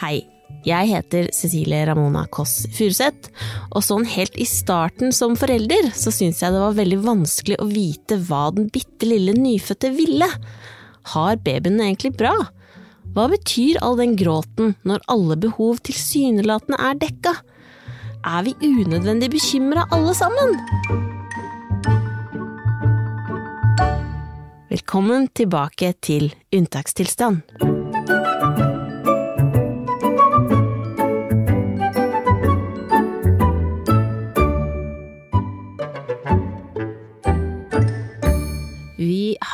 Hei, jeg heter Cecilie Ramona Kåss Furuseth, og sånn helt i starten som forelder så syns jeg det var veldig vanskelig å vite hva den bitte lille nyfødte ville. Har babyen egentlig bra? Hva betyr all den gråten når alle behov tilsynelatende er dekka? Er vi unødvendig bekymra alle sammen? Velkommen tilbake til unntakstilstand.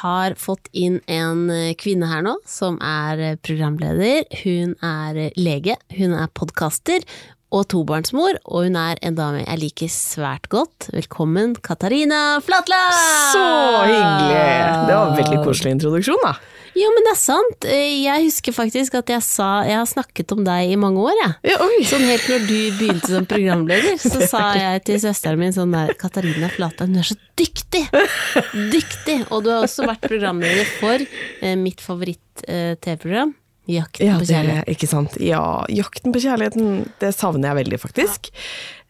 Har fått inn en kvinne her nå, som er programleder. Hun er lege, hun er podkaster og tobarnsmor, og hun er en dame jeg liker svært godt. Velkommen, Katarina Flatland! Så hyggelig! Det var en veldig koselig introduksjon, da. Jo, men det er sant. Jeg husker faktisk at jeg sa Jeg har snakket om deg i mange år, jeg. Ja. Sånn helt når du begynte som programleder, så sa jeg til søsteren min sånn der Katarina Flatland, hun er så dyktig! Dyktig! Og du har også vært programleder for eh, mitt favoritt-TV-program. Jakten Ja, på det, kjærlighet. ikke sant. Ja, jakten på kjærligheten, det savner jeg veldig, faktisk.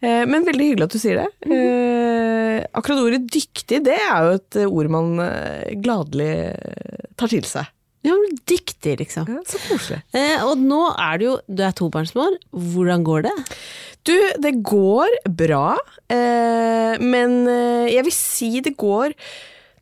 Eh, Men veldig hyggelig at du sier det. Eh, Akkurat ordet dyktig, det er jo et ord man eh, gladelig tar til seg. Ja, dyktig, liksom. Ja, så koselig. Eh, og nå er du jo Du er tobarnsmor. Hvordan går det? Du, det går bra, eh, men eh, jeg vil si det går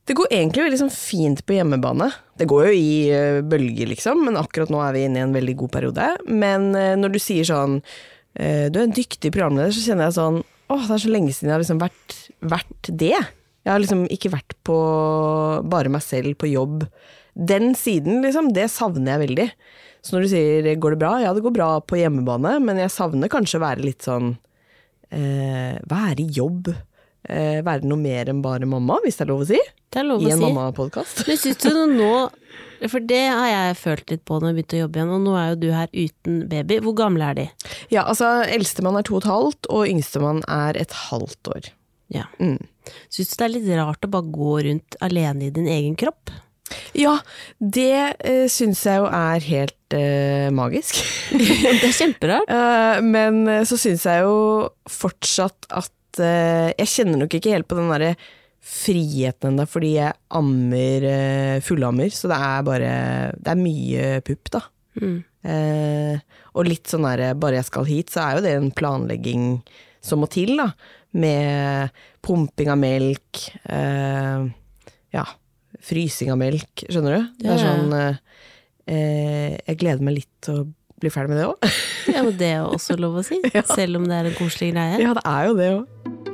det går egentlig veldig sånn fint på hjemmebane. Det går jo i eh, bølger, liksom, men akkurat nå er vi inne i en veldig god periode. Men eh, når du sier sånn eh, Du er en dyktig programleder, så kjenner jeg sånn Åh, det er så lenge siden jeg har liksom vært, vært det. Jeg har liksom ikke vært på bare meg selv på jobb. Den siden, liksom, det savner jeg veldig. Så når du sier 'går det bra', ja det går bra på hjemmebane, men jeg savner kanskje å være litt sånn eh, Være i jobb. Eh, være noe mer enn bare mamma, hvis det er lov å si. Det er lov I en si. mammapodkast. Men syns du nå For det har jeg følt litt på når jeg begynte å jobbe igjen, og nå er jo du her uten baby. Hvor gamle er de? Ja, altså eldstemann er to og et halvt, og yngstemann er et halvt år. Ja. Mm. Syns du det er litt rart å bare gå rundt alene i din egen kropp? Ja, det uh, syns jeg jo er helt uh, magisk. det er kjemperart. Uh, men eh, så syns jeg jo fortsatt at uh, Jeg kjenner nok ikke helt på den derre friheten ennå, fordi jeg ammer uh, fullammer. Så det er bare Det er mye pupp, da. Mm. Eh, og litt sånn derre bare jeg skal hit, så er jo det en planlegging som må til, da. Med pumping av melk, eh, ja, frysing av melk, skjønner du? Det er sånn eh, eh, Jeg gleder meg litt til å bli ferdig med det òg. Ja, men det er også lov å si. Selv om det er en koselig greie. Ja, det er jo det òg.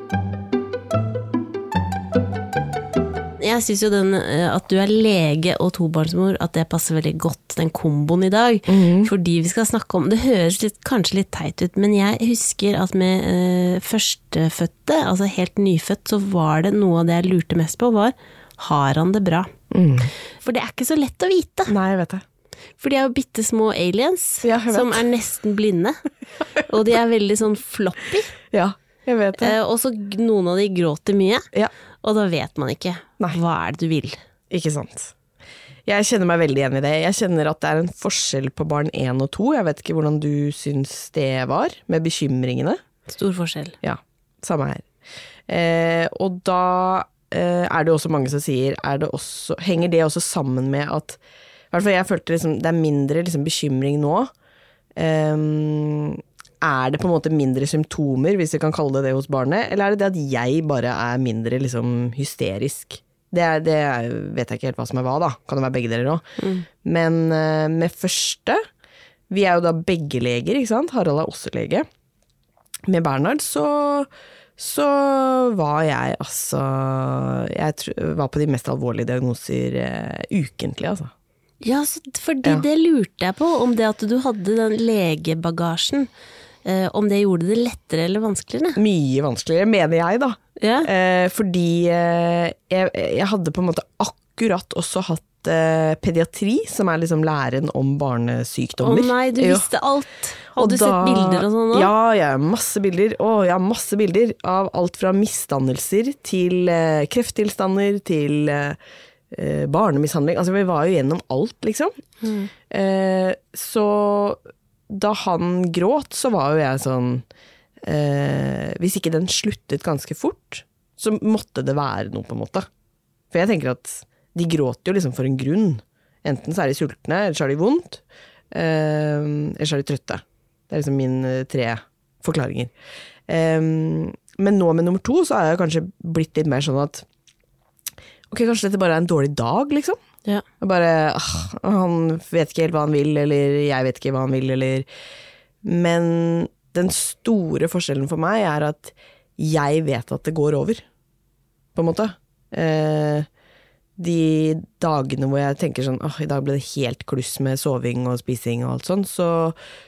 Jeg syns jo den, eh, at du er lege og tobarnsmor, at det passer veldig godt, den komboen i dag. Fordi vi skal snakke om Det høres litt, kanskje litt teit ut, men jeg husker at med eh, førstefødte, altså helt nyfødt, så var det noe av det jeg lurte mest på, var har han det bra? For det er ikke så lett å vite. Nei, jeg vet det. For de er jo bitte små aliens Ja, som er nesten blinde. Og de er veldig sånn floppy. Ja, jeg vet det. Eh, og så noen av de gråter mye, Ja, og da vet man ikke Nei. hva er det du vil. ikke sant. Jeg kjenner meg veldig igjen i det. Jeg kjenner at det er en forskjell på barn én og to. Jeg vet ikke hvordan du syns det var, med bekymringene. Stor forskjell. Ja, samme her. Eh, og da eh, er det også mange som sier er det også, Henger det også sammen med at I hvert fall jeg følte liksom, det er mindre liksom, bekymring nå. Ehm, er det på en måte mindre symptomer, hvis vi kan kalle det det hos barnet, eller er det det at jeg bare er mindre liksom, hysterisk? Det, er, det er, vet jeg ikke helt hva som er hva, da. Kan det være begge deler òg. Men uh, med første Vi er jo da begge leger, ikke sant? Harald er også lege. Med Bernhard så så var jeg altså Jeg var på de mest alvorlige diagnoser uh, ukentlig, altså. Ja, fordi Ja. det lurte jeg på, om det at du hadde den legebagasjen, om det gjorde det lettere eller vanskeligere? Mye vanskeligere, mener jeg, da. Ja. Eh, fordi eh, jeg, jeg hadde på en måte akkurat også hatt eh, pediatri, som er liksom læren om barnesykdommer. Å oh nei, du visste alt! Og Hadde du da- sett bilder og sånn òg? Ja, ja, masse bilder. Å, ja, masse bilder av alt fra misdannelser til eh, krefttilstander til eh, eh, barnemishandling. Altså, vi var jo gjennom alt, liksom. Mm. Eh, så da han gråt, så var jo jeg sånn eh, Hvis ikke den sluttet ganske fort, så måtte det være noe, på en måte. For jeg tenker at de gråter jo liksom for en grunn. Enten så er de sultne, eller så har de vondt. Eh, eller så er de trøtte. Det er liksom mine tre forklaringer. Eh, men nå med nummer to så er jeg kanskje blitt litt mer sånn at Ok, kanskje dette bare er en dårlig dag, liksom. Ja. Og bare ah, Han vet ikke helt hva han vil, eller jeg vet ikke hva han vil, eller Men den store forskjellen for meg er at jeg vet at det går over, på en måte. Eh, de dagene hvor jeg tenker sånn åh, i dag ble det helt kluss med soving og spising og alt sånn, så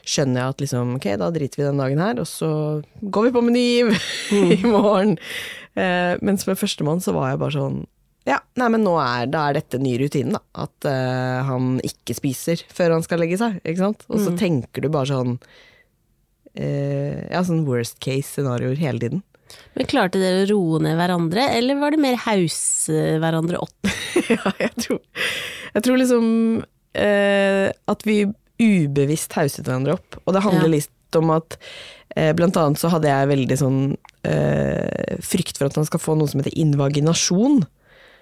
skjønner jeg at liksom ok, da driter vi den dagen her, og så går vi på Meny i morgen. Eh, mens med førstemann så var jeg bare sånn ja, nei, men nå er, da er dette ny rutine, da. At uh, han ikke spiser før han skal legge seg, ikke sant. Og så tenker du bare sånn uh, Ja, sånn worst case scenarioer hele tiden. Men klarte dere å roe ned hverandre, eller var det mer hause hverandre opp? ja, jeg tror, jeg tror liksom uh, at vi ubevisst hauset hverandre opp. Og det handler Ja. litt om at blant annet så hadde jeg veldig sånn eh, frykt for at man skal få noe som heter invaginasjon.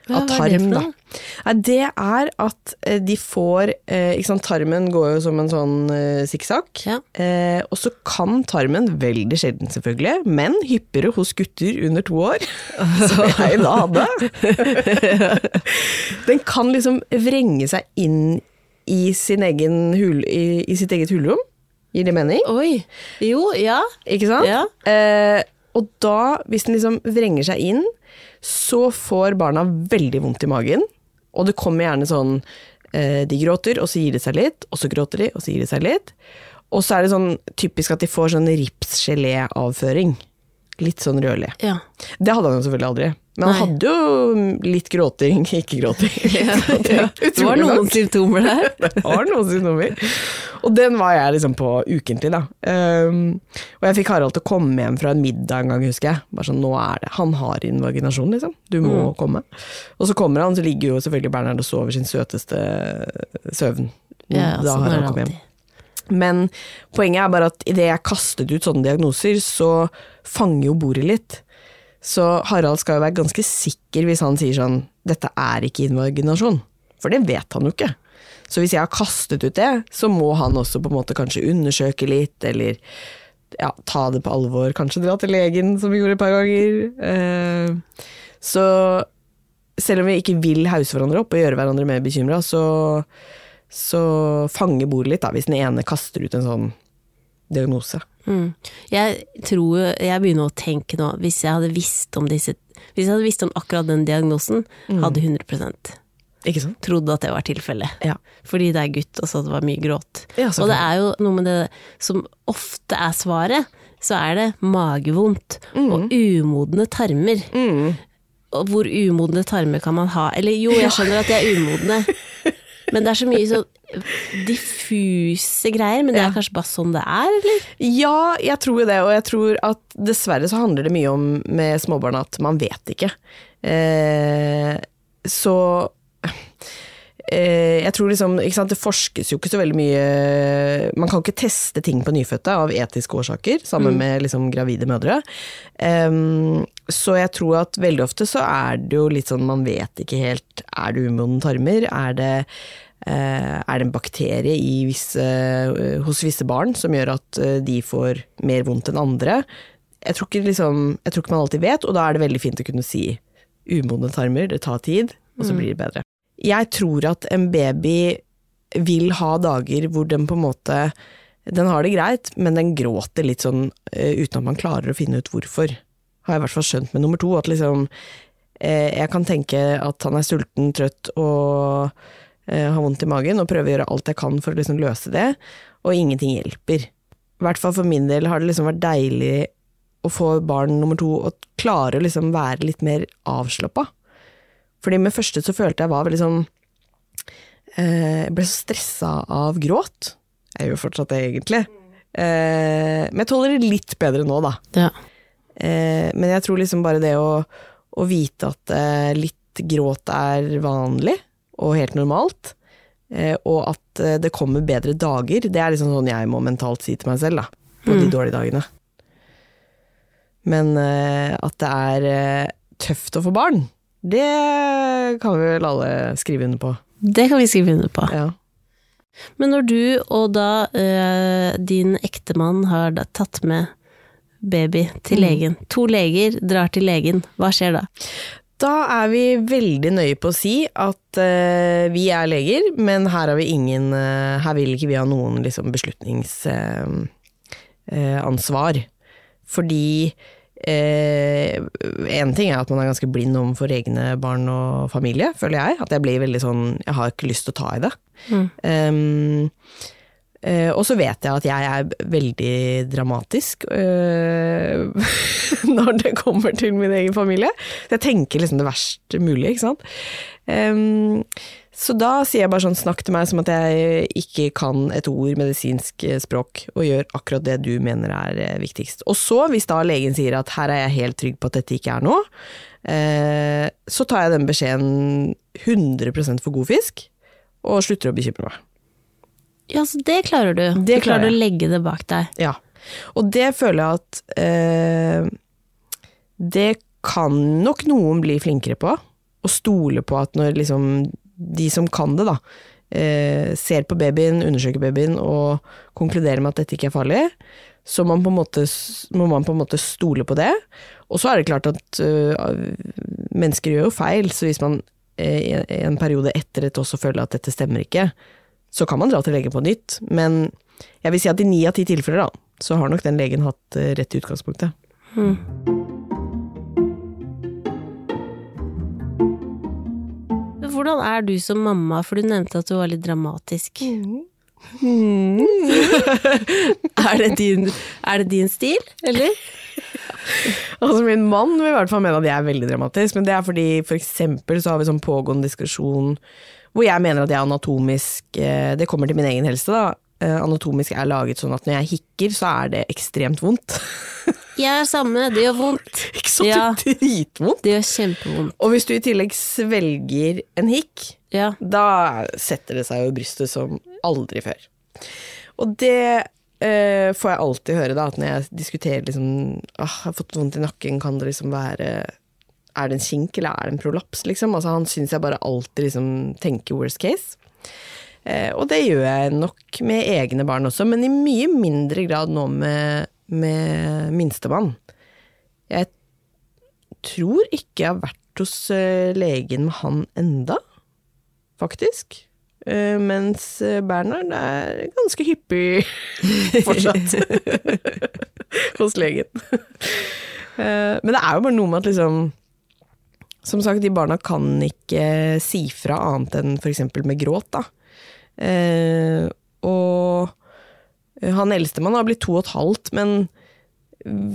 Hva av var det tarm, da. det er at eh, de får eh, sant, Tarmen går jo som en sånn eh, sikksakk. Ja. Eh, og så kan tarmen, veldig sjelden selvfølgelig, men hyppigere hos gutter under to år, som jeg da hadde Den kan liksom vrenge seg inn i, sin egen hul, i, i sitt eget hulrom. Gir det mening? Oi. Jo, ja. Ikke sant? Ja. Eh, og da, hvis den liksom vrenger seg inn, så får barna veldig vondt i magen. Og det kommer gjerne sånn eh, De gråter, og så gir de seg litt, og så gråter de, og så gir de seg litt. Og så er det sånn typisk at de får sånn ripsgeléavføring. Litt sånn rødlig. ja. Det hadde han jo selvfølgelig aldri. Men han hadde jo litt gråting, ikke gråting. Det var noen nok. symptomer der. Det var noen symptomer. Og den var jeg liksom på ukentlig, da. Um, og jeg fikk Harald til å komme hjem fra en middag en gang, husker jeg. Bare sånn, nå er det Han har invaginasjon, liksom. Du må Mm. komme. Og så kommer han, så ligger jo selvfølgelig Bernhard og sover sin søteste søvn. Ja, da sånn Harald kom hjem. Men poenget er bare at idet jeg kastet ut sånne diagnoser, så fanger jo bordet litt. Så Harald skal jo være ganske sikker hvis han sier sånn 'dette er ikke invaginasjon'. For det vet han jo ikke. Så hvis jeg har kastet ut det, så må han også på en måte kanskje undersøke litt, eller ja, ta det på alvor. Kanskje dra til legen, som vi gjorde et par ganger. Eh, så selv om vi ikke vil hause hverandre opp og gjøre hverandre mer bekymra, så, så fanger bordet litt da, hvis den ene kaster ut en sånn diagnose. Mm. Jeg tror Jeg begynner å tenke nå, hvis jeg hadde visst om disse Hvis jeg hadde visst om akkurat den diagnosen, Mm. hadde 100 Ikke sant? trodd at det var tilfellet. Ja. Fordi det er gutt, og så det var mye gråt. Ja, og det er jo noe med det som ofte er svaret, så er det magevondt og umodne tarmer. Mm. Og hvor umodne tarmer kan man ha? Eller jo, jeg skjønner at de er umodne, men det er så mye sånn diffuse greier. Men det er kanskje bare sånn det er, eller? Ja, jeg tror jo det, og jeg tror at dessverre så handler det mye om med småbarn at man vet ikke. Eh, så jeg tror liksom, ikke sant, Det forskes jo ikke så veldig mye Man kan ikke teste ting på nyfødte av etiske årsaker, sammen med liksom gravide mødre. Um, så jeg tror at veldig ofte så er det jo litt sånn man vet ikke helt Er det umodne tarmer? Er det, uh, er det en bakterie i visse, uh, hos visse barn som gjør at uh, de får mer vondt enn andre? Jeg tror, ikke liksom, jeg tror ikke man alltid vet, og da er det veldig fint å kunne si umodne tarmer, det tar tid, og så blir det bedre. Jeg tror at en baby vil ha dager hvor den på en måte Den har det greit, men den gråter litt sånn eh, uten at man klarer å finne ut hvorfor. Har jeg i hvert fall skjønt med nummer to. At liksom eh, Jeg kan tenke at han er sulten, trøtt og eh, har vondt i magen, og prøve å gjøre alt jeg kan for å liksom løse det, og ingenting hjelper. I hvert fall for min del har det liksom vært deilig å få barn nummer to og klare å liksom være litt mer avslappa. Fordi med første så følte jeg var veldig sånn eh, Jeg ble så stressa av gråt. Jeg gjør fortsatt det, egentlig. Eh, men jeg tåler det litt bedre nå, da. Ja. Eh, men jeg tror liksom bare det å, å vite at litt gråt er vanlig og helt normalt, og at det kommer bedre dager. Det er liksom sånn jeg må mentalt si til meg selv, da. På de Mm. dårlige dagene. Men at det er tøft å få barn, det kan vi vel alle skrive under på. Det kan vi skrive under på. Ja. Men når du og da eh, din ektemann har tatt med baby til Mm. legen, to leger drar til legen, hva skjer da? Da er vi veldig nøye på å si at eh, vi er leger, men her har vi ingen eh, Her vil ikke vi ha noen liksom, beslutningsansvar. Ansvar. Fordi én ting er at man er ganske blind overfor egne barn og familie, føler jeg. At jeg blir veldig sånn Jeg har ikke lyst til å ta i det. Mm. Um, eh, og så vet jeg at jeg er veldig dramatisk eh, når det kommer til min egen familie. Så Jeg tenker liksom det verst mulig, ikke sant. Um, så da sier jeg bare sånn snakk til meg som at jeg ikke kan et ord medisinsk eh, språk, og gjør akkurat det du mener er eh, viktigst. Og så, hvis da legen sier at her er jeg helt trygg på at dette ikke er noe, eh, så tar jeg den beskjeden 100% for god fisk, og slutter å bekymre meg. Ja, så det klarer du. Det du klarer klarer å legge det bak deg. Ja. Og det føler jeg at eh, Det kan nok noen bli flinkere på. Å stole på at når liksom de som kan det, da, eh, ser på babyen, undersøker babyen og konkluderer med at dette ikke er farlig, så man måte, må man på en måte stole på det. Og så er det klart at eh, mennesker gjør jo feil, så hvis man eh, i en- periode etter et også føler at dette stemmer ikke, så kan man dra til legen på nytt. Men jeg vil si at i ni av ti tilfeller, da, så har nok den legen hatt eh, rett i utgangspunktet. Hvordan er du som mamma, for du nevnte at du var litt dramatisk. er, det din, er det din stil, eller? Altså Min mann vil i hvert fall mene at jeg er veldig dramatisk, men det er fordi for eksempel så har vi sånn pågående diskusjon hvor jeg mener at jeg er anatomisk eh, Det kommer til min egen helse, da. Eh, Anatomisk er laget sånn at når jeg hikker, så er det ekstremt vondt. Jeg er samme, det gjør vondt. Ikke så Ja. dritvondt. Det gjør kjempevondt. Og hvis du i tillegg svelger en hikk, Ja. da setter det seg jo i brystet som aldri før. Og det eh, får jeg alltid høre, da, at når jeg diskuterer liksom ah, Jeg har fått vondt i nakken, kan det liksom være Er det en kink, eller er det en prolaps, liksom? Altså, han syns jeg bare alltid liksom tenker worst case. Eh, og det gjør jeg nok med egne barn også, men i mye mindre grad nå med, med minstemann. Jeg tror ikke jeg har vært hos eh, legen med han enda, faktisk. Eh, mens Bernhard er ganske hyppig fortsatt hos legen. Men det er jo bare noe med at liksom Som sagt, de barna kan ikke si fra annet enn f.eks. med gråt, da. Eh, og han eldstemann har blitt to og et halvt, men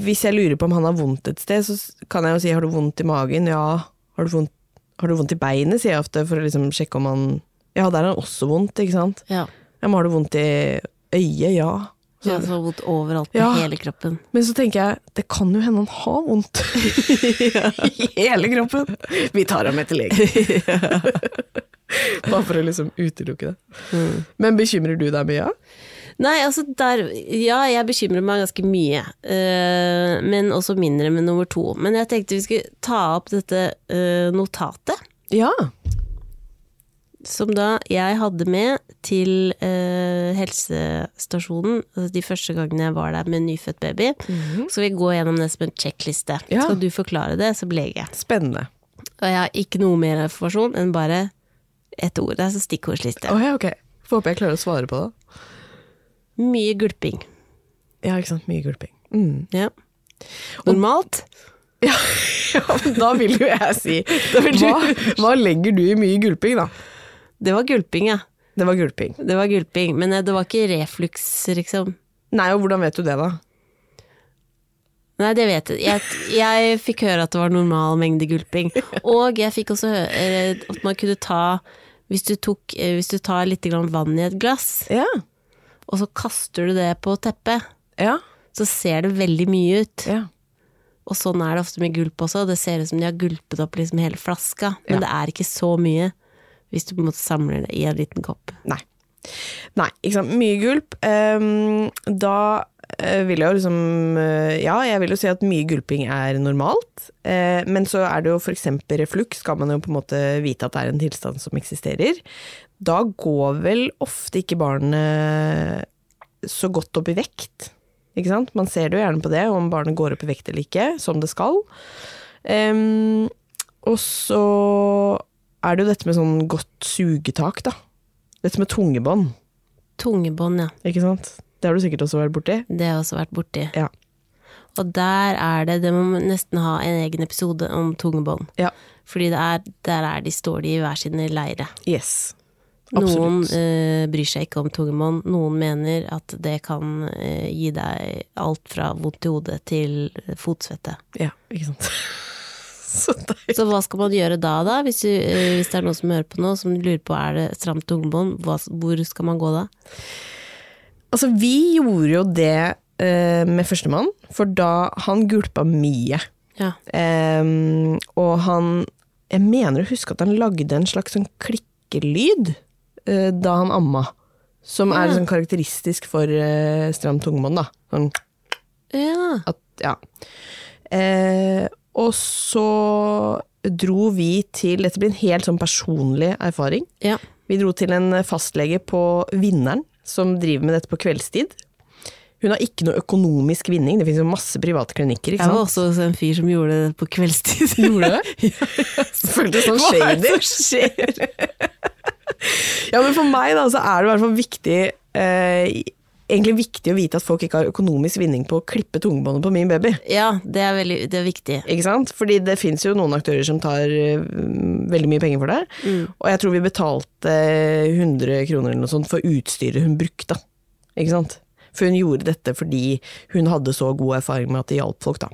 hvis jeg lurer på om han har vondt et sted, så kan jeg jo si har du vondt i magen? Ja. Har du vondt, har du vondt i beinet, sier jeg ofte, for å liksom sjekke om han Ja, der har han også vondt, ikke sant. Ja. Ja, men har du vondt i øyet? Ja. Så jeg så vondt overalt på Ja. hele kroppen. men så tenker jeg, det kan jo hende han har vondt i hele kroppen. Vi tar ham med til legen. Bare for å liksom utelukke det. Men bekymrer du deg mye? Nei, altså der Ja, jeg bekymrer meg ganske mye. Uh, men også mindre med nummer to. Men jeg tenkte vi skulle ta opp dette uh, notatet. Ja. Som da jeg hadde med til eh, helsestasjonen altså de første gangene jeg var der med en nyfødt baby. Så skal vi gå gjennom det som en sjekkliste. Ja. Skal du forklare det som lege? Spennende. Og jeg har ikke noe mer informasjon enn bare ett ord. Det er så stikkordsliste. Oh, ja, ok. Får håpe jeg klarer å svare på det. Mye gulping. Ja, ikke sant. Mye gulping. Mm. Ja. Normalt. Ja, ja, men da vil jo jeg si hva, hva legger du i mye gulping, da? Det var gulping, ja. Det var gulping. Det var gulping, men eh, det var ikke refluks, liksom. Nei, og hvordan vet du det, da? Nei, det vet jeg. jeg. Jeg fikk høre at det var normal mengde gulping. Og jeg fikk også høre at man kunne ta Hvis du, tok, eh, hvis du tar litt grann vann i et glass, Ja. og så kaster du det på teppet, Ja. så ser det veldig mye ut. ja. Og sånn er det ofte med gulp også. Det ser ut som de har gulpet opp liksom hele flaska, men det er ikke så mye. Hvis du på en måte samler det i en liten kopp. Nei. Nei, ikke sant. Mye gulp. Um, da eh, vil jeg jo liksom eh, Ja, jeg vil jo si at mye gulping er normalt. Eh, men så er det jo f.eks. refluks, skal man jo på en måte vite at det er en tilstand som eksisterer. Da går vel ofte ikke barnet så godt opp i vekt. Ikke sant? Man ser det jo gjerne på det, om barnet går opp i vekt eller ikke, som det skal. Ehm, og så er det jo dette med sånn godt sugetak, da. Dette med tungebånd, Tungebånd, ja. ikke sant. Det har du sikkert også vært borti. Det har jeg også vært borti. Ja. Og der er det Det må man nesten ha en egen episode om tungebånd. Ja. Fordi det er, der er de, står de i hver sine leire. Yes. Noen Absolutt. eh, bryr seg ikke om tungebånd, noen mener at det kan eh, gi deg alt fra vondt i hodet til fotsvette. Ja, ikke sant. så. Så hva skal man gjøre da, da? Hvis, du, eh, hvis det er noen som hører på nå, som lurer på er det stramt tungebånd, hvor skal man gå da? Altså, vi gjorde jo det uh, med førstemann, for da han gulpa mye. Ja. Um, og han Jeg mener å huske at han lagde en slags sånn klikkelyd uh, da han amma. Som er sånn karakteristisk for uh, stram tungebånd, da. Sånn ja. at Ja. Eh, og så dro vi til Dette blir en helt sånn personlig erfaring. ja. Vi dro til en fastlege på Vinneren, som driver med dette på kveldstid. Hun har ikke noe økonomisk vinning, det finnes jo masse private klinikker. ikke Jeg var sant? også en fyr som gjorde det på kveldstid. Gjorde du det? Føltes sånn Hva shady. det som skjer? Ja, men for meg da, så er det i hvert fall viktig eh, Egentlig viktig å vite at folk ikke har økonomisk vinning på å klippe tungebåndet på min baby. Ja, det er, veldig, det er viktig. Ikke sant? Fordi det fins jo noen aktører som tar eh, veldig mye penger for det. Og jeg tror vi betalte 100 kroner eller noe sånt for utstyret hun brukte. Ikke sant? For hun gjorde dette fordi hun hadde så god erfaring med at det hjalp folk, da.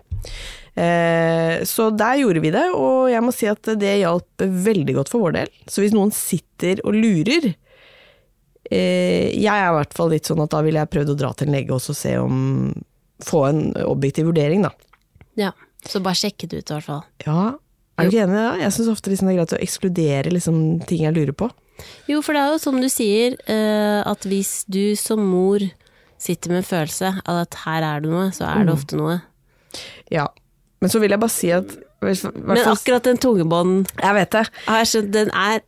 Eh, så der gjorde vi det, og jeg må si at det hjalp veldig godt for vår del. Så hvis noen sitter og lurer Jeg er i hvert fall litt sånn at da ville jeg prøvd å dra til en lege og se om Få en objektiv vurdering, da. Ja, Så bare sjekke det ut, i hvert fall. Ja, er du ikke enig? da? Jeg syns ofte liksom det er greit å ekskludere liksom, ting jeg lurer på. Jo, for det er jo som du sier, eh, at hvis du som mor sitter med en følelse av at her er det noe, så er det ofte noe. Ja. Men så vil jeg bare si at Men akkurat den tungebånden Jeg vet det. den er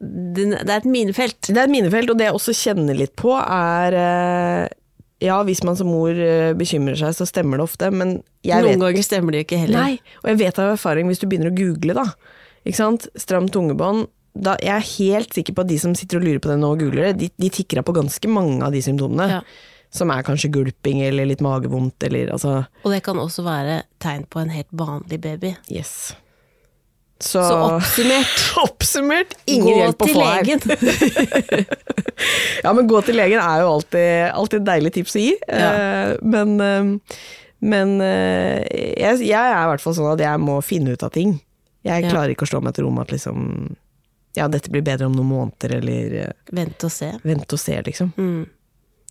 Det er et minefelt. Det er et minefelt, og det jeg også kjenner litt på, er eh, Ja, hvis man som mor eh, bekymrer seg, så stemmer det ofte, men jeg Noen vet ganger stemmer det jo ikke heller. Nei, og jeg vet av erfaring, hvis du begynner å google, da, ikke sant, stram tungebånd da, Jeg er helt sikker på at de som sitter og lurer på det nå og googler det, de, de tikker av på ganske mange av de symptomene. Ja. Som er kanskje gulping eller litt magevondt eller altså Og det kan også være tegn på en helt vanlig baby. Yes. Så, Så oppsummert, Oppsummert, ingen gå hjelp å til få her. legen. Ja, men gå til legen er jo alltid, alltid et deilig tips å gi. Ja. Eh, men eh, men eh, jeg, jeg er i hvert fall sånn at jeg må finne ut av ting. Jeg Ja. klarer ikke å slå meg til ro med at liksom Ja, dette blir bedre om noen måneder, eller Vente og se. Vente og se, liksom. Mm.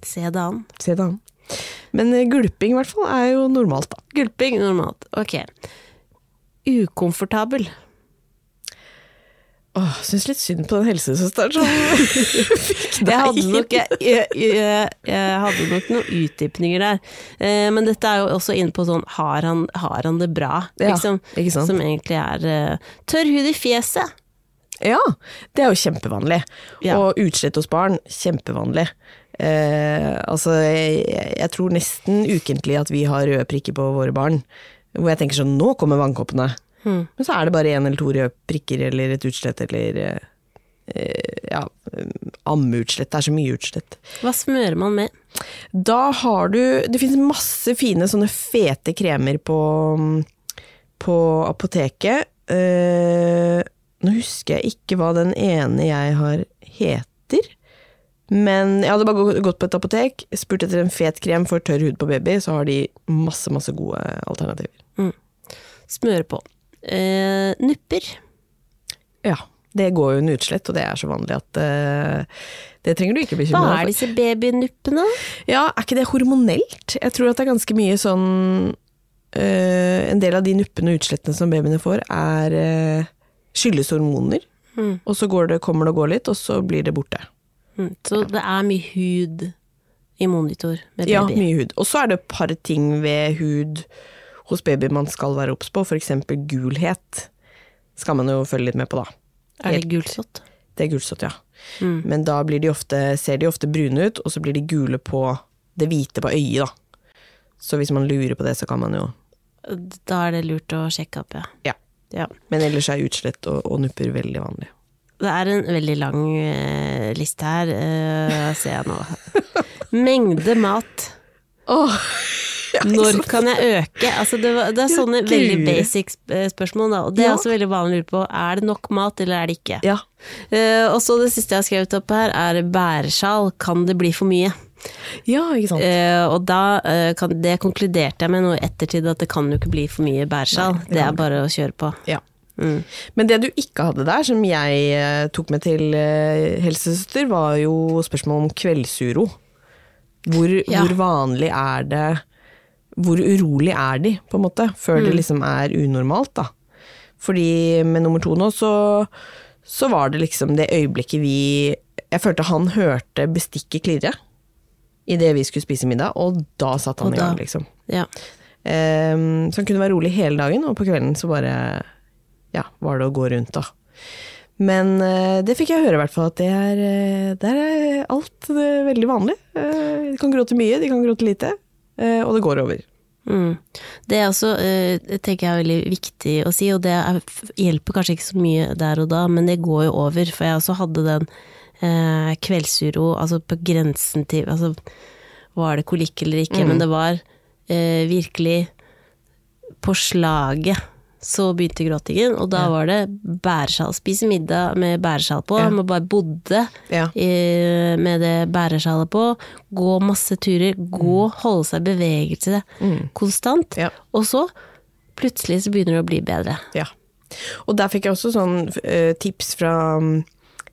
Se det an. Se det an. Men gulping i hvert fall er jo normalt, da. Gulping normalt. Ok. Ukomfortabel. Åh, Syns litt synd på den helsesøsteren som fikk deg Jeg hadde nok, jeg, jeg, jeg, hadde nok noen utdypninger der. Eh, men dette er jo også inne på sånn har han, har han det bra? Ja, liksom, sant? Som egentlig er uh, tørr hud i fjeset. Ja, det er jo kjempevanlig. Ja. Og utslett hos barn, kjempevanlig. Eh, altså, jeg tror nesten ukentlig at vi har røde prikker på våre barn. Hvor jeg tenker sånn, nå kommer vannkoppene. Hmm. Men så er det bare én eller to røde prikker eller et utslett eller eh, ja, eh, ammeutslett. Det er så mye utslett. Hva smører man med? Da har du Det finnes masse fine sånne fete kremer på, på apoteket. Eh, nå husker jeg ikke hva den ene jeg har heter. Men jeg hadde bare gått på et apotek, spurt etter en fet krem for tørr hud på baby, så har de masse, masse gode alternativer. Smøre på. Eh, nupper. Ja. Det går jo en utslett, og det er så vanlig at uh, det trenger du ikke Hva bekymre er deg for. disse babynuppene? Ja, er ikke det hormonelt? Jeg tror at det er ganske mye sånn uh, En del av de nuppene og utslettene som babyene får, er skyldes hormoner. Mm. og så går det, kommer det og går litt, og så blir det borte. Mm. Så det er mye hud i monitor med baby. Ja, mye hud. Og så er det et par ting ved hud hos baby man skal være obs på, f.eks. gulhet. Skal man jo følge litt med på, da. Er det gulsott? Det er gulsott, ja. Mm. Men da blir de ofte, ser de ofte brune ut, og så blir de gule på det hvite på øyet, da. Så hvis man lurer på det, så kan man jo Da er det lurt å sjekke opp, ja. Ja. ja. Men ellers er utslett og, og nupper veldig vanlig. Det er en veldig lang uh, liste her, uh, ser jeg nå. Mengde mat. Når kan jeg øke? Altså det, var, det er sånne veldig basic spørsmål, da. Og det er Ja. også veldig vanlig å lure på. Er det nok mat, eller er det ikke? Ja. Uh, og så det siste jeg har skrevet opp her, er bæresjal. Kan det bli for mye? ja, ikke sant. Uh, og da uh, kan, det konkluderte jeg med nå i ettertid, at det kan jo ikke bli for mye bæresjal. Det det er bare å kjøre på. Ja. Mm. Men det du ikke hadde der, som jeg eh, tok med til eh, helsesøster, var jo spørsmål om kveldsuro. Hvor, Ja. hvor vanlig er det Hvor urolig er de, på en måte, før det liksom er unormalt, da. Fordi med nummer to nå, så, så var det liksom det øyeblikket vi Jeg følte han hørte bestikket klirre idet vi skulle spise middag, og da satt han da, i gang, liksom. Ja. Um, så han kunne være rolig hele dagen, og på kvelden så bare ja, var det å gå rundt, da. Men uh, det fikk jeg høre i hvert fall, at det er, eh, Det er alt eh, veldig vanlig. Uh, de kan gråte mye, de kan gråte lite, uh, og det går over. Mm. Det er også, eh, tenker jeg er veldig viktig å si, og det er, hjelper kanskje ikke så mye der og da, men det går jo over. For jeg også hadde den eh, kveldsuro, altså på grensen til altså, Var det kolikk eller ikke? Men det var eh, virkelig På slaget så begynte gråtingen, og da var det bæresjal. Spise middag med bæresjal på. Ja. Man bare bodde Ja. i, med det bæresjalet på. Gå masse turer. Gå, holde seg i bevegelse konstant. Ja. Og så plutselig så begynner det å bli bedre. Ja. Og der fikk jeg også sånn uh, tips fra mm,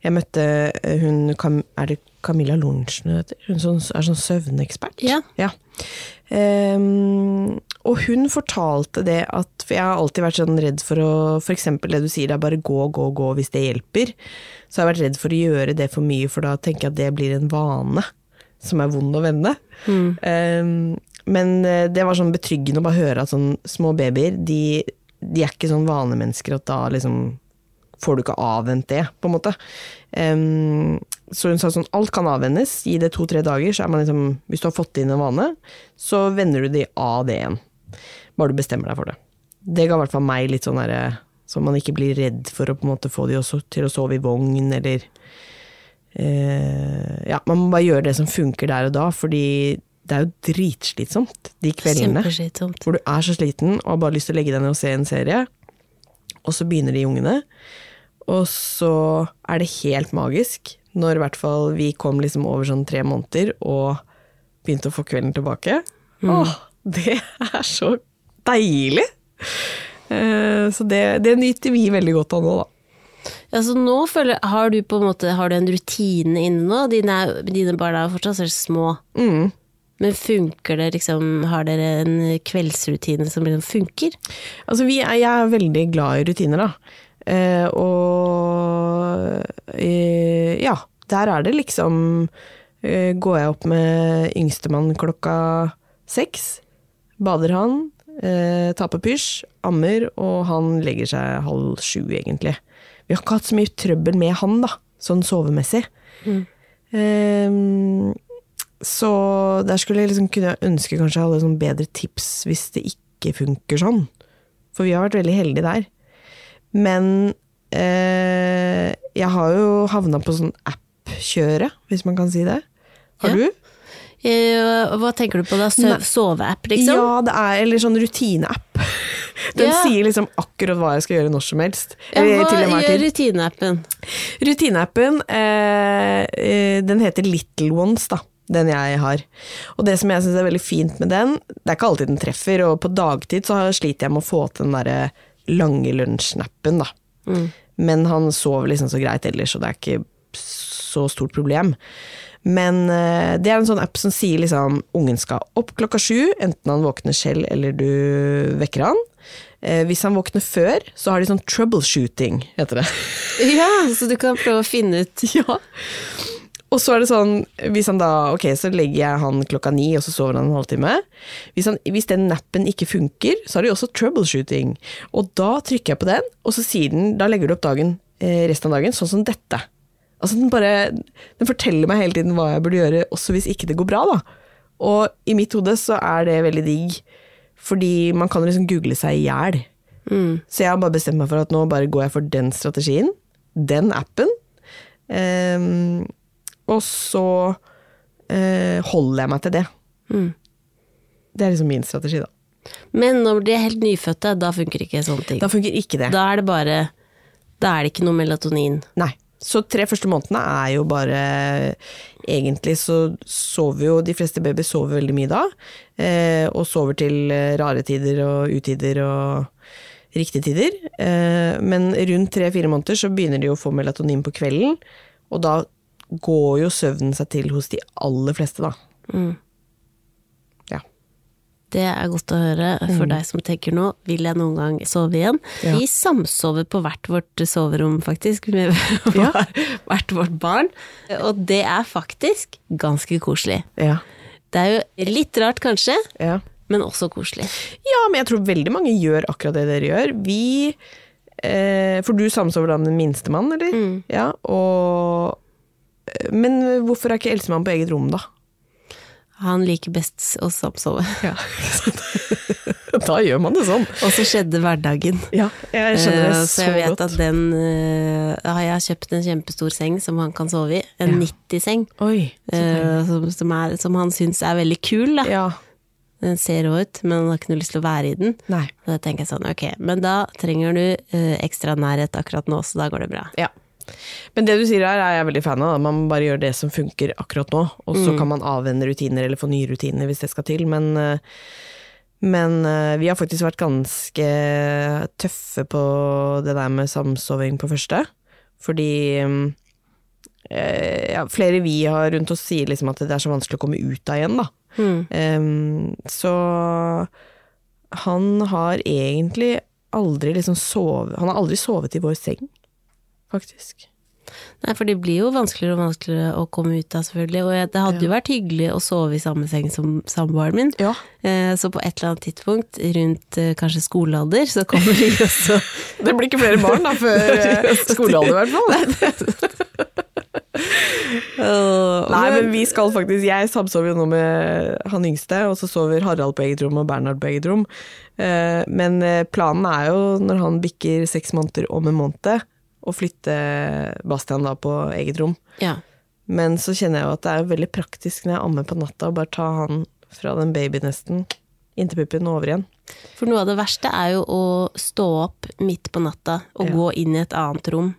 Jeg møtte eh, hun Cam, Er det Camilla Lorentzen hun heter? Hun er sånn søvnekspert. Ja. Ehm, og hun fortalte det at For jeg har alltid vært sånn redd for å eksempel det du sier, det er bare gå, gå, gå hvis det hjelper. Så jeg har vært redd for å gjøre det for mye, for da tenker jeg at det blir en vane som er vond å vende. Ehm, men eh, det var sånn betryggende å bare høre at sånn små babyer, de, de er ikke sånn vanemennesker at da liksom får du ikke avvent det, på en måte. Um, så hun sa sånn, alt kan avvennes, gi det to-tre dager, så er man liksom, hvis du har fått inn en vane, så vender du de av det igjen. Bare du bestemmer deg for det. Det ga i hvert fall meg litt sånn derre, så man ikke blir redd for å på en måte få de også til å sove i vogn, eller eh, Ja, man må bare gjøre det som funker der og da, fordi det er jo dritslitsomt de kveldene hvor du er så sliten og har bare lyst til å legge deg ned og se en serie, og så begynner de ungene. Og så er det helt magisk når i hvert fall vi kom liksom over sånn tre måneder og begynte å få kvelden tilbake. Åh, det er så deilig! Eh, Så det, det nyter vi veldig godt av nå, da. Ja, så nå føler, har du på en måte har du en rutine inne nå? Dine, dine barn er fortsatt så små. Mm. Men funker det liksom Har dere en kveldsrutine som liksom funker? Altså, vi er, jeg er veldig glad i rutiner, da. Eh, og eh, ja, der er det liksom eh, Går jeg opp med yngstemann klokka seks, bader han, eh, på pysj, ammer, og han legger seg halv sju, egentlig. Vi har ikke hatt så mye trøbbel med han, da, sånn sovemessig. Eh, så der skulle jeg liksom kunne ønske kanskje jeg hadde sånn bedre tips hvis det ikke funker sånn. For vi har vært veldig heldige der. Men eh, jeg har jo havna på sånn app-kjøre, hvis man kan si det. Har Ja. du? Eh, Hva tenker du på da? Soveapp, liksom? Ja, det er eller sånn rutineapp. Den Ja. sier liksom akkurat hva jeg skal gjøre når som helst. Ja, hva gjør rutineappen? Rutineappen, eh, eh, den heter Little Ones, da. Den jeg har. Og det som jeg syns er veldig fint med den, det er ikke alltid den treffer, og på dagtid så sliter jeg med å få til den derre lange lunsjnappen, da. Mm. Men han sover liksom så greit ellers, og det er ikke så stort problem. Men eh, det er en sånn app som sier liksom ungen skal opp klokka sju, enten han våkner selv eller du vekker han. Eh, hvis han våkner før, så har de sånn troubleshooting, heter det. Ja, så du kan prøve å finne ut ja. Og så er det sånn, hvis han da, ok, så legger jeg han klokka ni, og så sover han en halvtime. Hvis, han, hvis den nappen ikke funker, så har de også troubleshooting. Og da trykker jeg på den, og så sier den, da legger du opp dagen, eh, resten av dagen, sånn som dette. Altså den bare, den forteller meg hele tiden hva jeg burde gjøre, også hvis ikke det går bra, da. Og i mitt hode så er det veldig digg, fordi man kan liksom google seg i hjel. Mm. Så jeg har bare bestemt meg for at nå bare går jeg for den strategien, den appen. Um, og så uh, holder jeg meg til det. Mm. Det er liksom min strategi, da. Men når de er helt nyfødte, da funker ikke sånne ting. Da funker ikke det. Da er det bare Da er det ikke noe melatonin. Nei. Så tre første månedene er jo bare Egentlig så sover jo de fleste babyer sover veldig mye da. Eh, og sover til eh, rare tider og utider og riktige tider. Eh, men rundt tre-fire måneder så begynner de å få melatonin på kvelden. Og da går jo søvnen seg til hos de aller fleste, da. Mm. Det er godt å høre. For deg som tenker nå, vil jeg noen gang sove igjen? Ja. Vi samsover på hvert vårt soverom, faktisk, med Ja. hvert vårt barn. Og det er faktisk ganske koselig. Ja. Det er jo litt rart, kanskje, ja. men også koselig. Ja, men jeg tror veldig mange gjør akkurat det dere gjør. Vi eh, For du samsover da med den minste mann, eller? Mm. Ja, og eh, Men hvorfor er ikke eldstemann på eget rom, da? Han liker best å samsove. Ja. da gjør man det sånn. Og så skjedde hverdagen. Ja, jeg skjønner det Eh, så, så jeg vet godt. at den uh, ja, Jeg har kjøpt en kjempestor seng som han kan sove i. En Ja. 90-seng. Oi. så deilig. eh, som, som, som han syns er veldig kul, da. Ja. Den ser rå ut, men han har ikke noe lyst til å være i den. Nei. Og da tenker jeg sånn, ok, men da trenger du ekstra nærhet akkurat nå, så da går det bra. Ja. Men det du sier her er jeg veldig fan av. Man bare gjør det som funker akkurat nå, og Mm. så kan man avvenne rutiner eller få nye rutiner hvis det skal til. Men, eh, men eh, vi har faktisk vært ganske tøffe på det der med samsoving på første. Fordi eh, ja, flere vi har rundt oss sier liksom at det er så vanskelig å komme ut av igjen, da. Mm. Så han har egentlig aldri liksom sovet Han har aldri sovet i vår seng, faktisk. Nei, for det blir jo vanskeligere og vanskeligere å komme ut av, selvfølgelig. Og det hadde jo vært hyggelig å sove i samme seng som samboeren min. Ja. Eh, Så på et eller annet tidspunkt, rundt eh, kanskje skolealder, så kommer vi også Det blir ikke flere barn da, før eh, skolealder i hvert fall. Nei, men vi skal faktisk Jeg samsover jo nå med han yngste, og så sover Harald på eget rom og Bernhard på eget rom. Men planen er jo, når han bikker seks måneder om en måned, å flytte Bastian da på eget rom. Ja. Men så kjenner jeg jo at det er veldig praktisk når jeg ammer på natta, å bare ta han fra den babynesten inntil puppen og over igjen. For noe av det verste er jo å stå opp midt på natta og Ja. gå inn i et annet rom,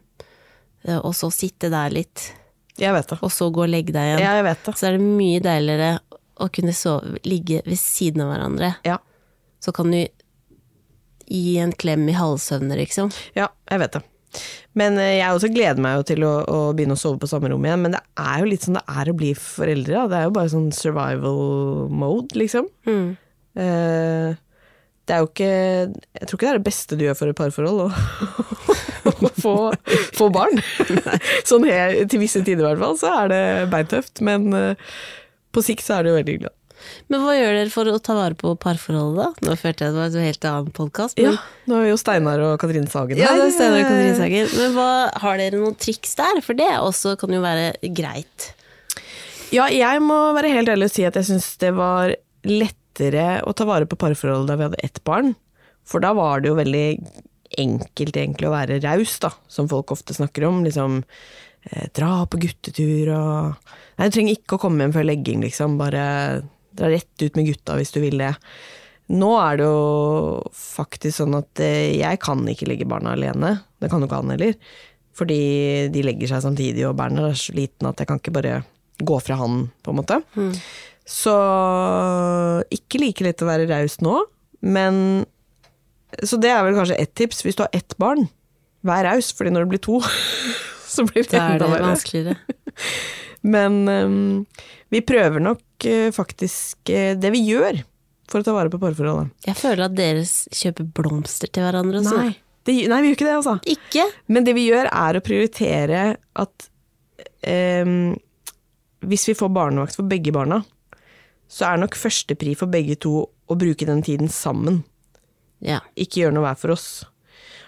eh, og så sitte der litt, Jeg vet det. og så gå og legge deg igjen. Ja, jeg vet det. Så er det mye deiligere å kunne sove, ligge ved siden av hverandre. Ja. Så kan du gi en klem i halvsøvne, liksom. Ja, jeg vet det. Men eh, jeg også gleder meg jo til å, å begynne å sove på samme rom igjen. Men det er jo litt sånn det er å bli foreldre. Da. Det er jo bare sånn survival mode, liksom. Mm. Eh, det er jo ikke Jeg tror ikke det er det beste du gjør for et parforhold, å, å få, få barn. sånn her, til visse tider i hvert fall, så er det beintøft. Men eh, på sikt så er det jo veldig hyggelig. Men hva gjør dere for å ta vare på parforholdet, da? Nå følte jeg det var en helt annen podkast. Ja, nå er jo Steinar og Katrin Sagen Ja, det er Steinar og Katrin Sagen. Men hva, har dere noen triks der? For det også kan jo være greit. Ja, jeg må være helt ærlig og si at jeg syns det var lettere å ta vare på parforholdet da vi hadde ett barn. For da var det jo veldig enkelt egentlig å være raus, da, som folk ofte snakker om. Liksom eh, dra på guttetur og Nei, du trenger ikke å komme hjem før legging, liksom. Bare dra rett ut med gutta hvis du vil det. Nå er det jo faktisk sånn at eh, jeg kan ikke legge barna alene. Det kan jo ikke han heller. Fordi de legger seg samtidig, og Berner er så liten at jeg kan ikke bare gå fra han, på en måte. Så ikke like lett å være raus nå, men Så det er vel kanskje ett tips. Hvis du har ett barn, vær raus, fordi når det blir to, så blir det Da er enda det verre. vanskeligere. Men um, vi prøver nok faktisk eh, Det vi gjør, for å ta vare på parforholdet. Jeg føler at dere kjøper blomster til hverandre også. Nei. Det, nei, vi gjør ikke det, altså. Ikke? Men det vi gjør, er å prioritere at ehm, hvis vi får barnevakt for begge barna, så er nok førstepri for begge to å bruke den tiden sammen. Ja. Ikke gjøre noe hver for oss.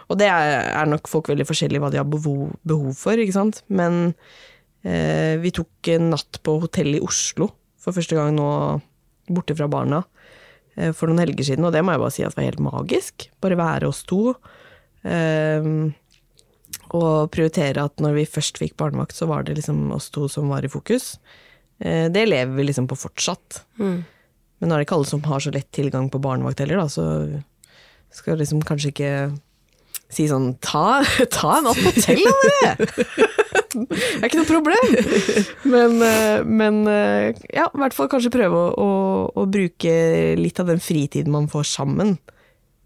Og det er, nok folk veldig forskjellige hva de har behov, behov for, ikke sant. Men eh, vi tok en natt på hotell i Oslo for første gang nå, borte fra barna, eh, for noen helger siden, og det må jeg bare si at var helt magisk. Bare være oss to. Eh, og prioritere at når vi først fikk barnevakt, så var det liksom oss to som var i fokus. Eh, det lever vi liksom på fortsatt. Mm. Men nå er det ikke alle som har så lett tilgang på barnevakt heller, da, så skal liksom kanskje ikke si sånn ta, ta en opp på hotell, da, dere! Det er ikke noe problem. Men, eh, men eh, ja, i hvert fall kanskje prøve å, å, å bruke litt av den fritiden man får sammen.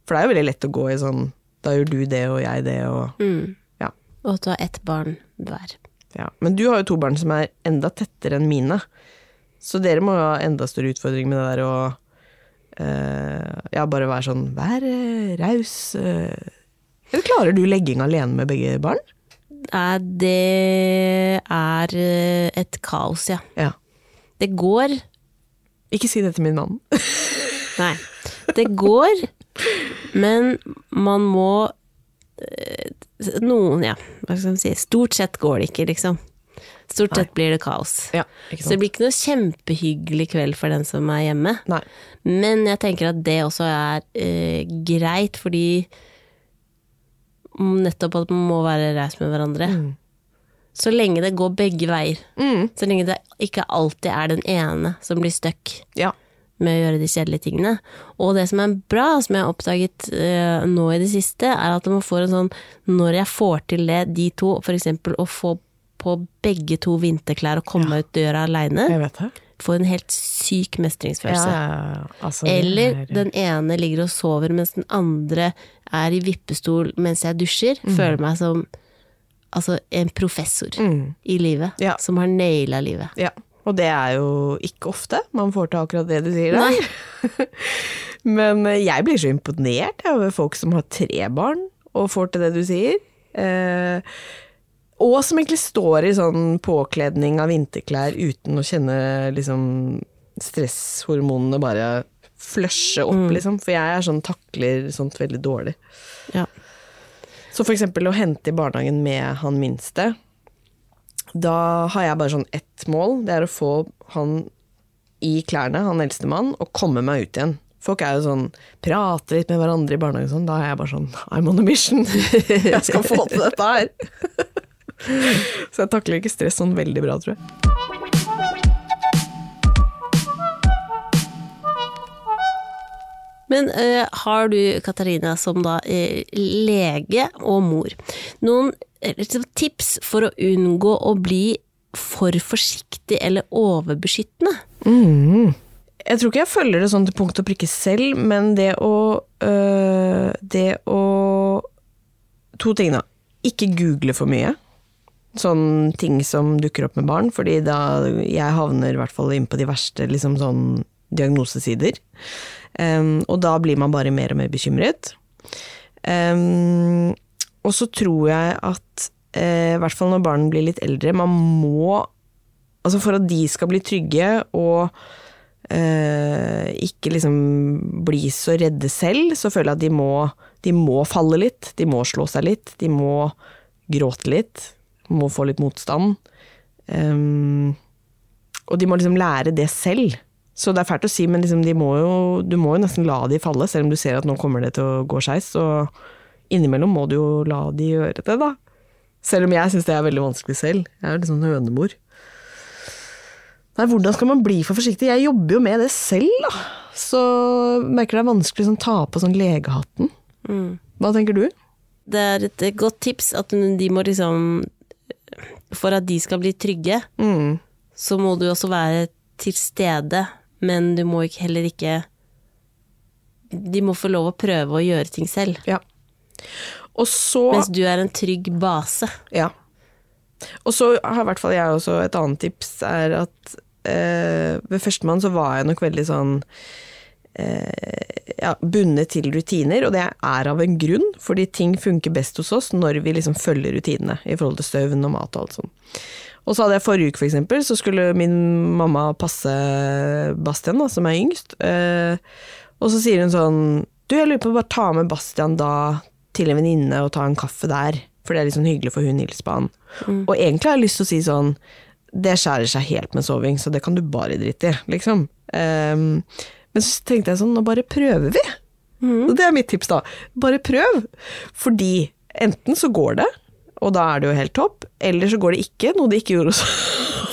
For det er jo veldig lett å gå i sånn da gjør du det og jeg det og Mm. ja. Og at du har ett barn hver. ja. Men du har jo to barn som er enda tettere enn mine. Så dere må ha enda større utfordring med det der å uh, ja, bare være sånn Vær uh, raus. Uh. Eller klarer du legging alene med begge barn? Nei, det er eh, et kaos, ja. Ja. Det går Ikke si det til min mann. Nei. Det går, men man må eh, Noen, ja. Hva skal man si. Stort sett går det ikke, liksom. Stort sett blir det kaos. Ja, Så det blir ikke noe kjempehyggelig kveld for den som er hjemme. Nei. Men jeg tenker at det også er eh, greit, fordi nettopp at man må være raus med hverandre. Så lenge det går begge veier. Mm. Så lenge det ikke alltid er den ene som blir stuck Ja. med å gjøre de kjedelige tingene. Og det som er bra, som jeg har oppdaget uh, nå i det siste, er at man får en sånn Når jeg får til det, de to, eksempel å få på begge to vinterklær og komme ut døra aleine. Får en helt syk mestringsfølelse. ja. Altså, Eller er- den ene ligger og sover mens den andre er i vippestol mens jeg dusjer. Føler meg som altså, en professor Mm. i livet, Ja. som har naila livet. Ja. Og det er jo ikke ofte man får til akkurat det du sier der. Men eh, jeg blir så imponert over folk som har tre barn og får til det du sier. Eh, og som egentlig står i sånn påkledning av vinterklær uten å kjenne liksom stresshormonene bare flushe opp, liksom. For jeg er sånn takler sånt veldig dårlig. Ja. Så for eksempel å hente i barnehagen med han minste, da har jeg bare sånn ett mål. Det er å få han i klærne, han eldste mann, og komme meg ut igjen. Folk er jo sånn, prater litt med hverandre i barnehagen og sånn. Da er jeg bare sånn, I'm on a mission. Jeg skal få til dette her. Så jeg takler ikke stress sånn veldig bra, tror jeg. Men eh, har du, Katarina, som da er lege og mor, noen eh, liksom tips for å unngå å bli for forsiktig eller overbeskyttende? Jeg tror ikke jeg følger det sånn til punkt og prikke selv, men det å øh, Det å To ting, da. Ikke google for mye. Sånn ting som dukker opp med barn, fordi da jeg havner i hvert fall inn på de verste liksom sånn diagnosesider. Um, og da blir man bare mer og mer bekymret. Um, og så tror jeg at, eh, i hvert fall når barn blir litt eldre, man må Altså for at de skal bli trygge og uh, ikke liksom bli så redde selv, så føler jeg at de må, de må falle litt. De må slå seg litt. De må gråte litt. Må få litt motstand. Um, og de må liksom lære det selv. Så det er fælt å si, men liksom de må jo, du må jo nesten la de falle, selv om du ser at nå kommer det til å gå skeis. Så innimellom må du jo la de gjøre det, da. Selv om jeg syns det er veldig vanskelig selv. Jeg er jo litt sånn hønemor. Nei, hvordan skal man bli for forsiktig? Jeg jobber jo med det selv, da. Så merker det er vanskelig å sånn, ta på sånn legehatten. Hva tenker du? Det er et godt tips at de må liksom For at de skal bli trygge, Mm. så må du også være til stede, men du må ikke, heller ikke De må få lov å prøve å gjøre ting selv, Ja. Så mens du er en trygg base. Ja. Og så har i hvert fall jeg også et annet tips, er at eh, ved førstemann så var jeg nok veldig sånn ja, bundet til rutiner, og det er av en grunn, fordi ting funker best hos oss når vi liksom følger rutinene i forhold til støvn og mat og alt sånt. Og så hadde jeg forrige uke, for eksempel, så skulle min mamma passe Bastian, da, som er yngst. Eh, og så sier hun sånn Du, jeg lurer på å bare ta med Bastian da til en venninne og ta en kaffe der. For det er litt sånn hyggelig for hun hilser på han. Mm. Og egentlig har jeg lyst til å si sånn Det skjærer seg helt med soving, så det kan du bare drite i, liksom. Um, men så tenkte jeg sånn, nå bare prøver vi. Mm. Og det er mitt tips, da. Bare prøv. Fordi enten så går det, og da er det jo helt topp, eller så går det ikke, noe det ikke gjorde hos oss.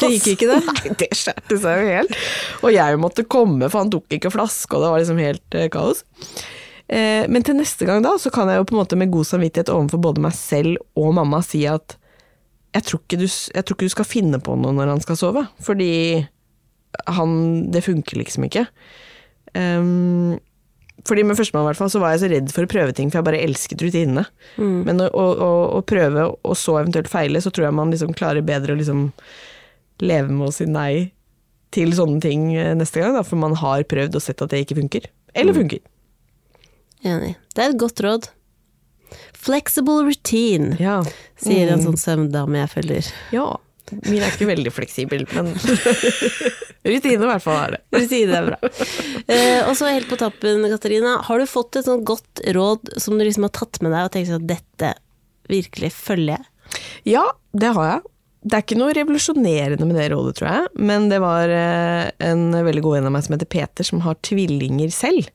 Det gikk ikke det? Nei, det skjærte seg jo helt. Og jeg måtte komme, for han tok ikke flaske, og det var liksom helt eh, kaos. Eh, men til neste gang da, så kan jeg jo på en måte med god samvittighet overfor både meg selv og mamma si at jeg tror du, jeg tror ikke du skal finne på noe når han skal sove, fordi han Det funker liksom ikke. Um, fordi med førstemann i hvert fall, så var jeg så redd for å prøve ting, for jeg bare elsket rutinene. Mm. Men å, å, å, prøve, og så eventuelt feile, så tror jeg man liksom klarer bedre å liksom leve med å si nei til sånne ting eh, neste gang, da, for man har prøvd og sett at det ikke funker. Eller funker. Enig. Det er et godt råd. Flexible routine, Ja. sier en Mm. sånn søvndame jeg følger. ja. Min er ikke veldig fleksibel, men rutine i hvert fall er det. Rutine er bra. Eh, og så helt på tappen, Katarina. Har du fått et sånt godt råd som du liksom har tatt med deg og tenkt at dette virkelig følger jeg? Ja, det har jeg. Det er ikke noe revolusjonerende med det rådet, tror jeg, men det var eh, en veldig god en av meg som heter Peter, som har tvillinger selv.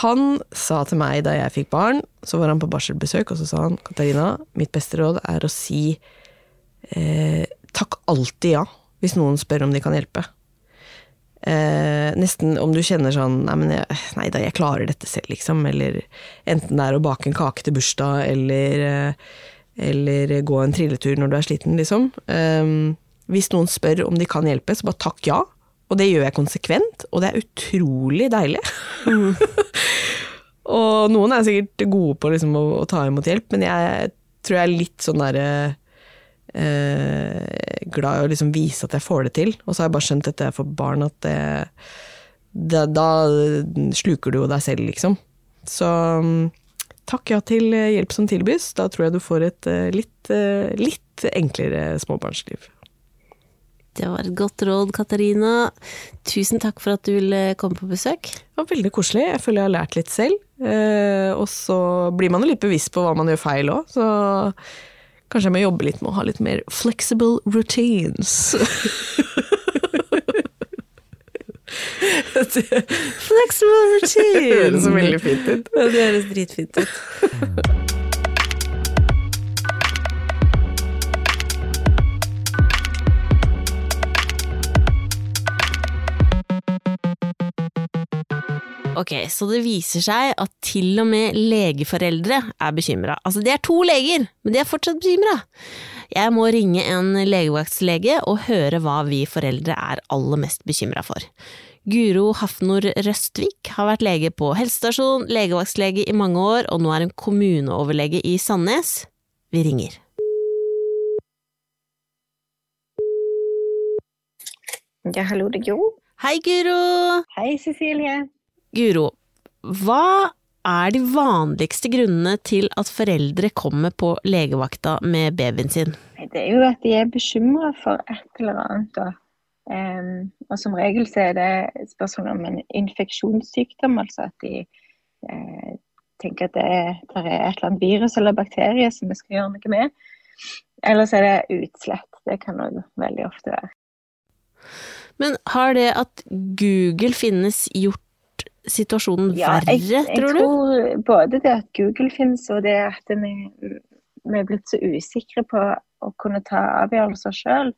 Han sa til meg da jeg fikk barn, så var han på barselbesøk, og så sa han Katarina, mitt beste råd er å si eh, takk alltid ja, hvis noen spør om de kan hjelpe. Eh, nesten om du kjenner sånn nei, men jeg, nei da, jeg klarer dette selv, liksom. Eller enten det er å bake en kake til bursdag, eller, eh, eller gå en trilletur når du er sliten, liksom. Eh, hvis noen spør om de kan hjelpe, så bare takk ja. Og det gjør jeg konsekvent, og det er utrolig deilig. og noen er sikkert gode på liksom, å, å ta imot hjelp, men jeg tror jeg er litt sånn derre eh, glad i å liksom vise at jeg får det til. Og så har jeg bare skjønt dette for barn, at det, det, da sluker du jo deg selv, liksom. Så mm, takk ja til hjelp som tilbys. Da tror jeg du får et eh, litt, eh, litt enklere småbarnsliv. Det var et godt råd, Katarina. Tusen takk for at du ville komme på besøk. Det var veldig koselig. Jeg føler jeg har lært litt selv. Eh, og så blir man jo litt bevisst på hva man gjør feil òg, så kanskje jeg må jobbe litt med å ha litt mer flexible routines. Flexible routines! Det høres så veldig fint ut. Ja, det høres dritfint ut. Ok, så det viser seg at til og med legeforeldre er bekymra. Altså, det er to leger, men de er fortsatt bekymra. Jeg må ringe en legevaktslege og høre hva vi foreldre er aller mest bekymra for. Guro Hafnor Røstvik har vært lege på helsestasjon, legevaktslege i mange år, og nå er hun kommuneoverlege i Sandnes. Vi ringer. Ja, hallo, det er Gro. Hei, Guro! Hei, Cecilie. Guro, hva er de vanligste grunnene til at foreldre kommer på legevakta med babyen sin? Det er jo at de er bekymra for et eller annet. Da. Um, og som regel så er det et spørsmål om en infeksjonssykdom, altså at de eh, tenker at det er, det er et eller annet virus eller bakterie som vi skal gjøre noe med. Eller så er det utslett. Det kan òg veldig ofte være. Men har det at Google finnes gjort situasjonen Ja, verre, jeg, jeg tror du? Jeg tror både det at Google finnes, og det at vi, vi er blitt så usikre på å kunne ta avgjørelser sjøl,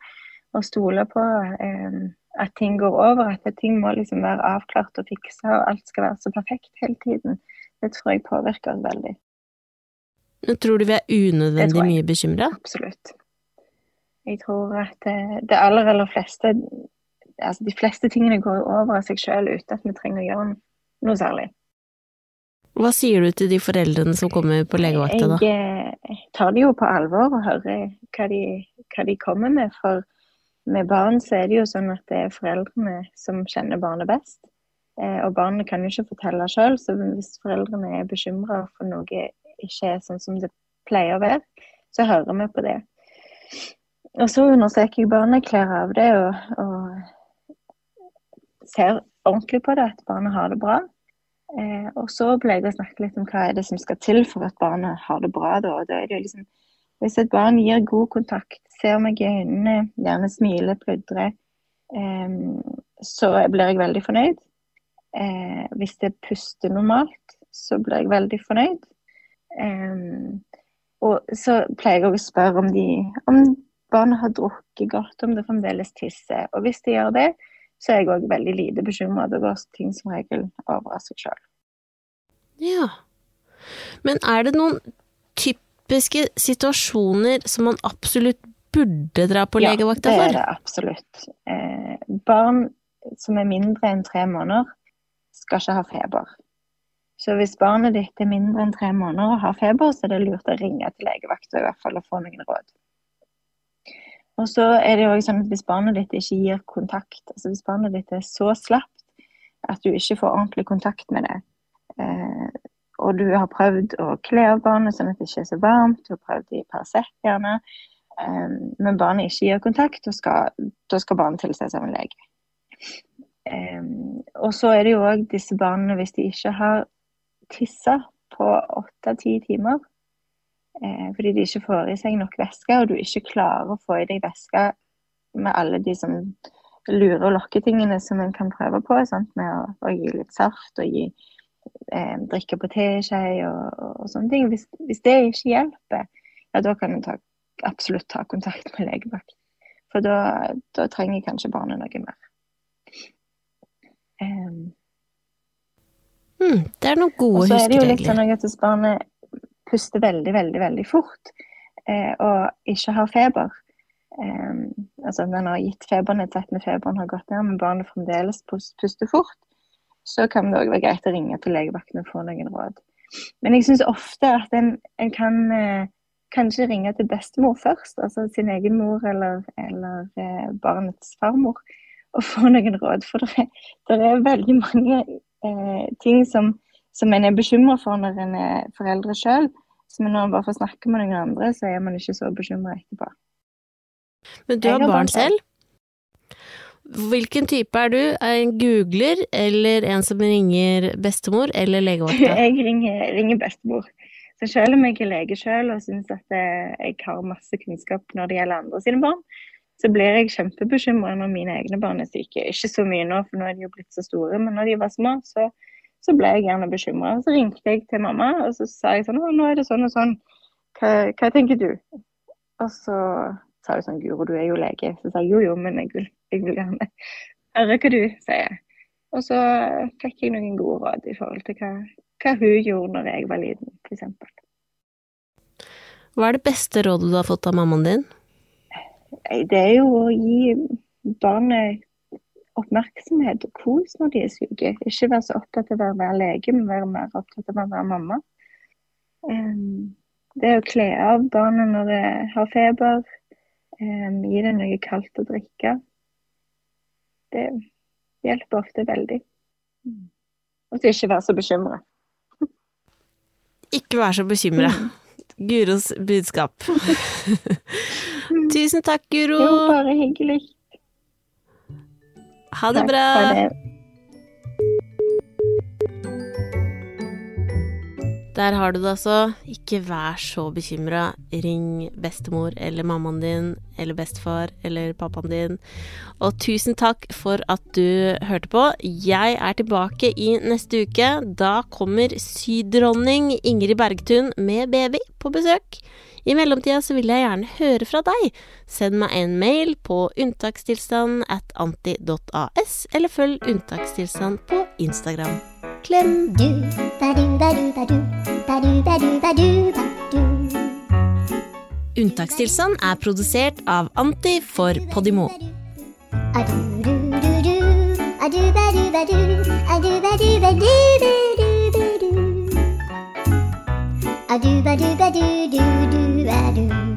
og stole på eh, at ting går over, at ting må liksom være avklart og fiksa, og alt skal være så perfekt hele tiden. Det tror jeg påvirker oss veldig. Men tror du vi er unødvendig mye bekymra? Absolutt. Jeg tror at det, det aller, aller fleste Altså de fleste tingene går over av seg sjøl uten at vi trenger å gjøre noe særlig. Hva sier du til de foreldrene som kommer på legevakta, da? Jeg eh, tar det jo på alvor og hører hva de, hva de kommer med. For med barn så er det jo sånn at det er foreldrene som kjenner barnet best. Eh, og barnet kan jo ikke fortelle sjøl, så hvis foreldrene er bekymra for noe ikke er sånn som det pleier å være, så hører vi på det. Og så undersøker jeg barnet, kler av det og, og ser ordentlig på det, at barnet har det bra. Eh, og så pleier jeg å snakke litt om hva er det som skal til for at barnet har det bra. Da. Da er det liksom, hvis et barn gir god kontakt, ser meg i øynene, gjerne smiler, pludrer, eh, så blir jeg veldig fornøyd. Eh, hvis det puster normalt, så blir jeg veldig fornøyd. Um, og så pleier jeg å spørre om, de, om barnet har drukket godt, om det fremdeles tisser. Og hvis de gjør det, så er jeg òg veldig lite bekymra. Det går ting som regel over av seg sjøl. Ja. Men er det noen typiske situasjoner som man absolutt burde dra på legevakta for? Ja, det er det absolutt. Eh, barn som er mindre enn tre måneder, skal ikke ha feber. Så hvis barnet ditt er mindre enn tre måneder og har feber, så er det lurt å ringe til legevakta i hvert fall og få noen råd. Og så er det jo også sånn at Hvis barnet ditt ikke gir kontakt, altså hvis barnet ditt er så slapt at du ikke får ordentlig kontakt med det, eh, og du har prøvd å kle av barnet sånn at det ikke er så varmt, du har prøvd i Paracet gjerne, eh, men barnet ikke gir kontakt, da skal, da skal barnet tilses av en lege. Eh, og så er det jo òg disse barna, hvis de ikke har tissa på åtte-ti timer fordi de ikke får i seg nok væske, og du ikke klarer å få i deg væske med alle de som lurer og lokketingene som en kan prøve på, sant? med å, å, gi litt saft og gi, eh, drikke på teskje og, og, og, sånne ting. Hvis, hvis, det ikke hjelper, ja, da kan du ta, absolutt ta kontakt med legevakt. For da, da trenger kanskje barnet noe mer. Um, Mm, det er noen gode huskeregler. Og så er det jo litt sånn at hvis barnet puster veldig, veldig, veldig fort eh, og ikke har feber eh, Altså når man har gitt febernedsettende, feberen har gått ned, men barnet fremdeles puster fort, så kan det òg være greit å ringe til legevakten og få noen råd. Men jeg syns ofte at en, en kan eh, kanskje ringe til bestemor først, altså sin egen mor eller, eller eh, barnets farmor, og få noen råd. For det er, det er veldig mange eh, ting som, som en er bekymra for når en er foreldre sjøl. Men når en bare får snakke med noen andre, så er man ikke så bekymra etterpå. Men du har, har barn selv? Hvilken type er du? En googler eller en som ringer bestemor eller legevakta? Jeg ringer, ringer, bestemor. Så selv om jeg er lege selv og syns at jeg har masse kunnskap når det gjelder andre sine barn, så blir jeg kjempebekymra når mine egne barn er syke. Ikke så mye nå, for nå er de jo blitt så store, men når de var små, så, så ble jeg gjerne bekymra. Så ringte jeg til mamma, og så sa jeg sånn nå er det sånn og sånn. Hva, hva tenker du? Og så sa hun sånn Guro, du er jo lege. Så sa jeg jo, jo, men jeg vil, jeg vil gjerne høre hva du sier. Og så fikk jeg noen gode råd i forhold til hva, hva hun gjorde når jeg var liten, f.eks. Hva er det beste rådet du har fått av mammaen din? Det er jo å gi barnet oppmerksomhet og kos når de er syke. Ikke være så opptatt av å være lege, men være mer opptatt av å være mamma. Det å kle av barnet når de har feber, gi det noe kaldt å drikke. Det hjelper ofte veldig. Og så ikke være så bekymra. Ikke være så bekymra. Mm. Guros budskap. Tusen takk, Guro. Jo, bare hyggelig. Ha det takk bra. Det. Der har du det altså. Ikke vær så bekymra. Ring bestemor eller mammaen din eller bestefar eller pappaen din. Og tusen takk for at du hørte på. Jeg er tilbake i neste uke. Da kommer sydronning Ingrid Bergtun med baby på besøk. I mellomtida så vil jeg gjerne høre fra deg. Send meg en mail på unntakstilstand at anti.as, eller følg Unntakstilstand på Instagram. Klem! du! Unntakstilstand er produsert av Anti for Podimo. A do ba do ba do do do a do.